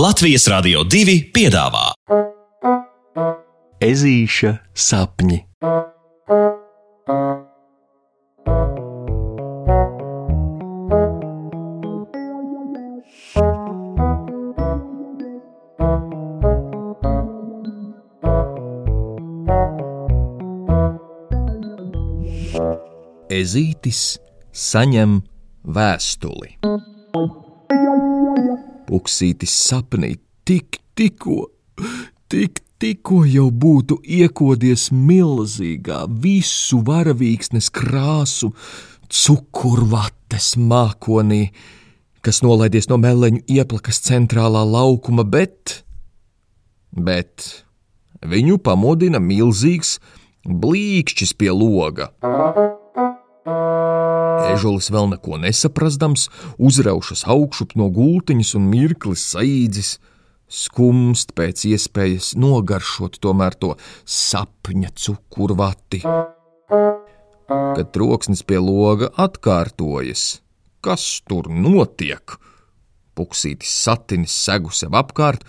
Latvijas Rādio 2 piedāvā Ezīša sapņi. Ezītis saņem vēstuli. Puksītis sapnī tik, tikko, tik, tikko jau būtu iekodies milzīgā, visu varavīksnes krāsu, cukurvates mākonī, kas nolaidies no meleņu ieplakas centrālā laukuma, bet, bet viņu pamodina milzīgs blīkšķis pie loga. Ežulis vēl neko nesaprastams, uzraušas augšup no gultiņas un mirklis saīdzis, skumst pēc iespējas nogaršot tomēr to sapņa cukurvati. Kad troksnis pie loga atkārtojas, kas tur notiek? Puksītis satinis segu sev apkārt,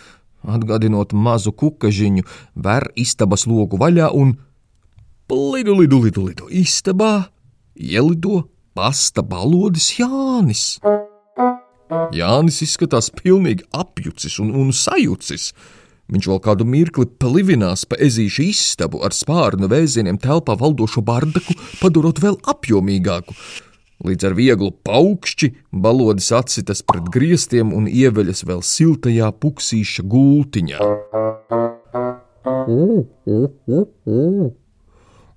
atgādinot mazu kukažiņu, ver istabas logu vaļā un lidu, lidu, lidu, lidu istabā ielido pasta balodis Jānis. Jānis izskatās pilnīgi apjucis un, un sajucis. Viņš vēl kādu mirkli palivinās pa ezīšu istabu ar spārnu vēzieniem telpā valdošo bardaku, padarot vēl apjomīgāku. Līdz ar vieglu paukšķi balodis atsitas pret griestiem un ieveļas vēl siltajā puksīša gultiņā.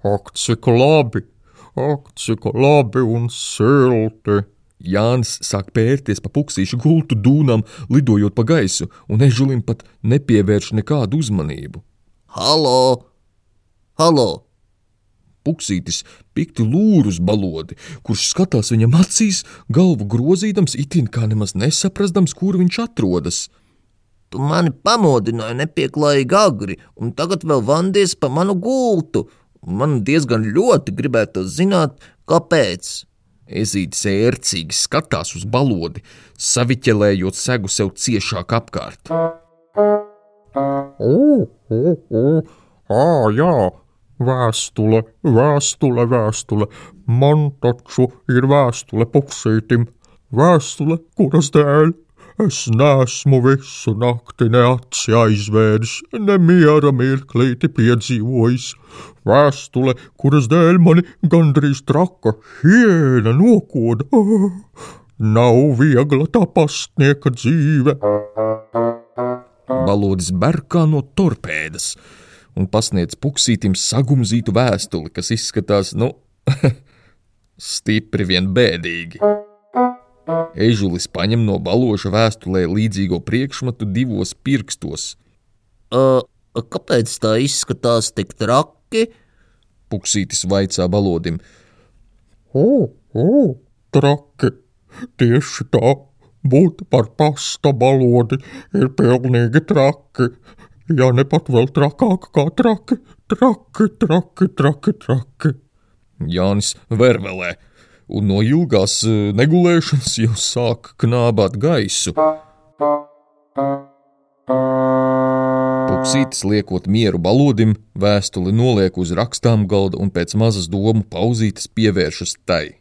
Ak, cik labi! Ak, cik labi un silti! Jānis sāk pērties pa puksīšu gultu dūnām, lidojot pa gaisu, un ežulim pat nepievērš nekādu uzmanību. Halo! Halo! Puksītis pikti lūrus balodi, kurš skatās viņam acīs, galvu grozīdams, itin kā nemaz nesaprastams, kur viņš atrodas. Tu mani pamodināji nepieklājīgi agri, un tagad vēl vandies pa manu gultu. Man diezgan ļoti gribētu zināt, kāpēc. Ezītis ērcīgi skatās uz balodi, saviķelējot segu sev ciešāk apkārt. Ā, jā, vēstule, vēstule, vēstule. Man taču ir vēstule puksītim. Vēstule, kuras dēļ es nesmu visu nakti ne aci aizvēris, ne miera mirklīti piedzīvojis. Vēstule, kuras dēļ mani gandrīz traka hiena nokoda. Nav viegla tā pastnieka dzīve. Balodis berkā no torpēdas un pasniedz puksītim sagumzītu vēstuli, kas izskatās, nu, stipri vien bēdīgi. Ežulis paņem no baloša vēstulē līdzīgo priekšmetu divos pirkstos. Uh, kāpēc tā izskatās tik traki? Puksītis vaicā balodim. O, o, traki! Tieši tā, būt par pasta balodi ir pilnīgi traki. Ja ne pat vēl trakāk kā traki, traki, traki, traki, traki. Jānis vervelē un no ilgās negulēšanas jau sāk knābāt gaisu. Puksītis liekot mieru balodim, vēstuli noliek uz rakstām galda un pēc mazas domu pauzītes pievēršas tai.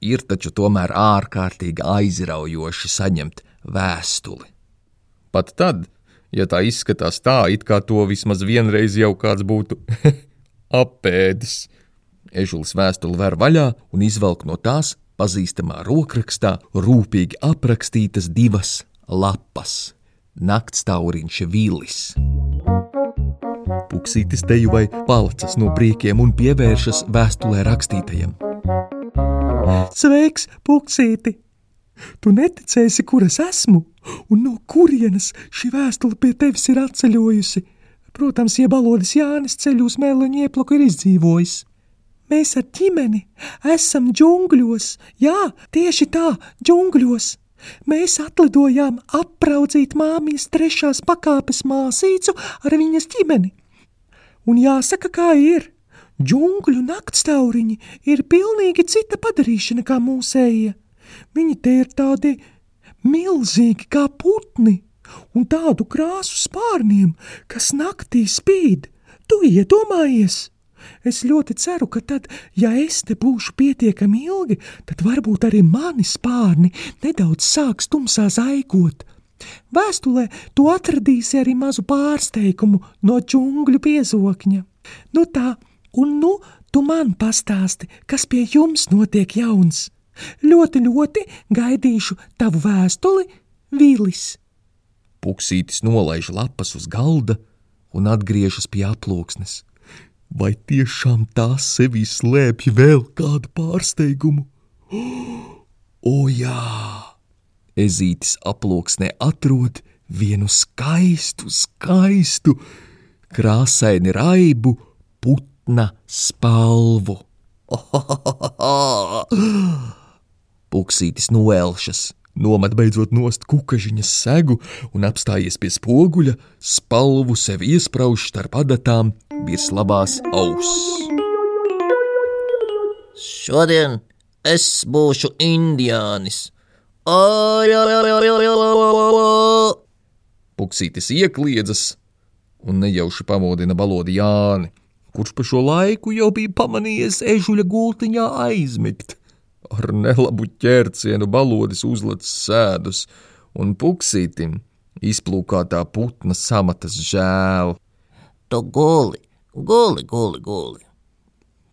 Ir taču tomēr ārkārtīgi aizraujoši saņemt vēstuli. Pat tad, ja tā izskatās tā, it kā to vismaz vienreiz jau kāds būtu apēdis. Ežulis vēstuli ver vaļā un izvelk no tās pazīstamā rokrakstā rūpīgi aprakstītas divas lapas - naktstauriņš Vīlis. Puksītis teju vai palacas no priekiem un pievēršas vēstulē rakstītajam. Sveiks, puksīti! Tu neticēsi, kur es esmu un no kurienes šī vēstule pie tevis ir atceļojusi. Protams, ja balodis Jānis ceļu uz mēleņu ieplaku ir izdzīvojis. Mēs ar ģimeni esam džungļos, jā, tieši tā, džungļos. Mēs atlidojām apraudzīt māmiņas trešās pakāpes māsīcu ar viņas ģimeni. Un jāsaka, kā ir. Džungļu naktstauriņi ir pilnīgi cita padarīšana kā mūsējie. Viņi te ir tādi milzīgi kā putni, un tādu krāsu spārniem, kas naktī spīd. Tu iedomājies! Es ļoti ceru, ka tad, ja es te būšu pietiekami ilgi, tad varbūt arī mani spārni nedaudz sāks tumsā zaigot. Vēstulē tu atradīsi arī mazu pārsteigumu no džungļu piezokņa. Nu tā, un nu tu man pastāsti, kas pie jums notiek jauns. Ļoti, ļoti gaidīšu tavu vēstuli, Vīlis. Puksītis nolaiž lapas uz galda un atgriežas pie aploksnes. Vai tiešām tā sevī slēpj vēl kādu pārsteigumu? O, jā! Ezītis aploksnē atrod vienu skaistu, skaistu, krāsaini raibu putna spalvu. Puksītis noelšas, nomet beidzot nost kukažiņas segu un apstājies pie spoguļa, spalvu sev iesprauž starp adatām virs labās auss. Šodien es būšu indiānis. Puksītis iekliedzas un nejauši pamodina balodi Jāni, kurš pa šo laiku jau bija pamanījies ežuļa gultiņā aizmigt. Ar nelabu ķērcienu balodis uzlec sēdus, un puksītim izplūkātā putna samatas žēl. Tu guli, guli, guli, guli.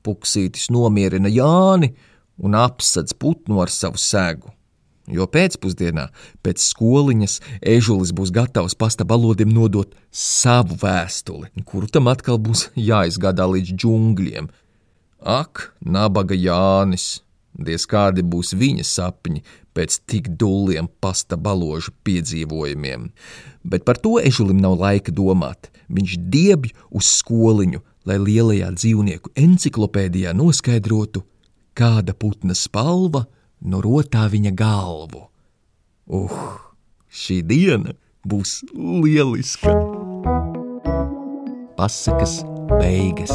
Puksītis nomierina Jāni un apsedz putnu ar savu sēgu. Jo pēcpusdienā, pēc skoliņas, ežulis būs gatavs pasta balodim nodot savu vēstuli, kuru tam atkal būs jāizgādā līdz džungļiem. Ak, nabaga Jānis! Diez kādi būs viņa sapņi pēc tik dūliem pasta baložu piedzīvojumiem. Bet par to ežulim nav laika domāt. Viņš diebj uz skoliņu, lai lielajā dzīvnieku enciklopēdijā noskaidrotu, kāda putna spalva no rotā viņa galvu. Uh, šī diena būs lieliska! Pasakas beigas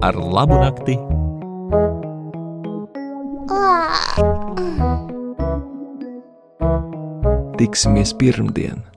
ar labu nakti! Tiksimies pirmdien!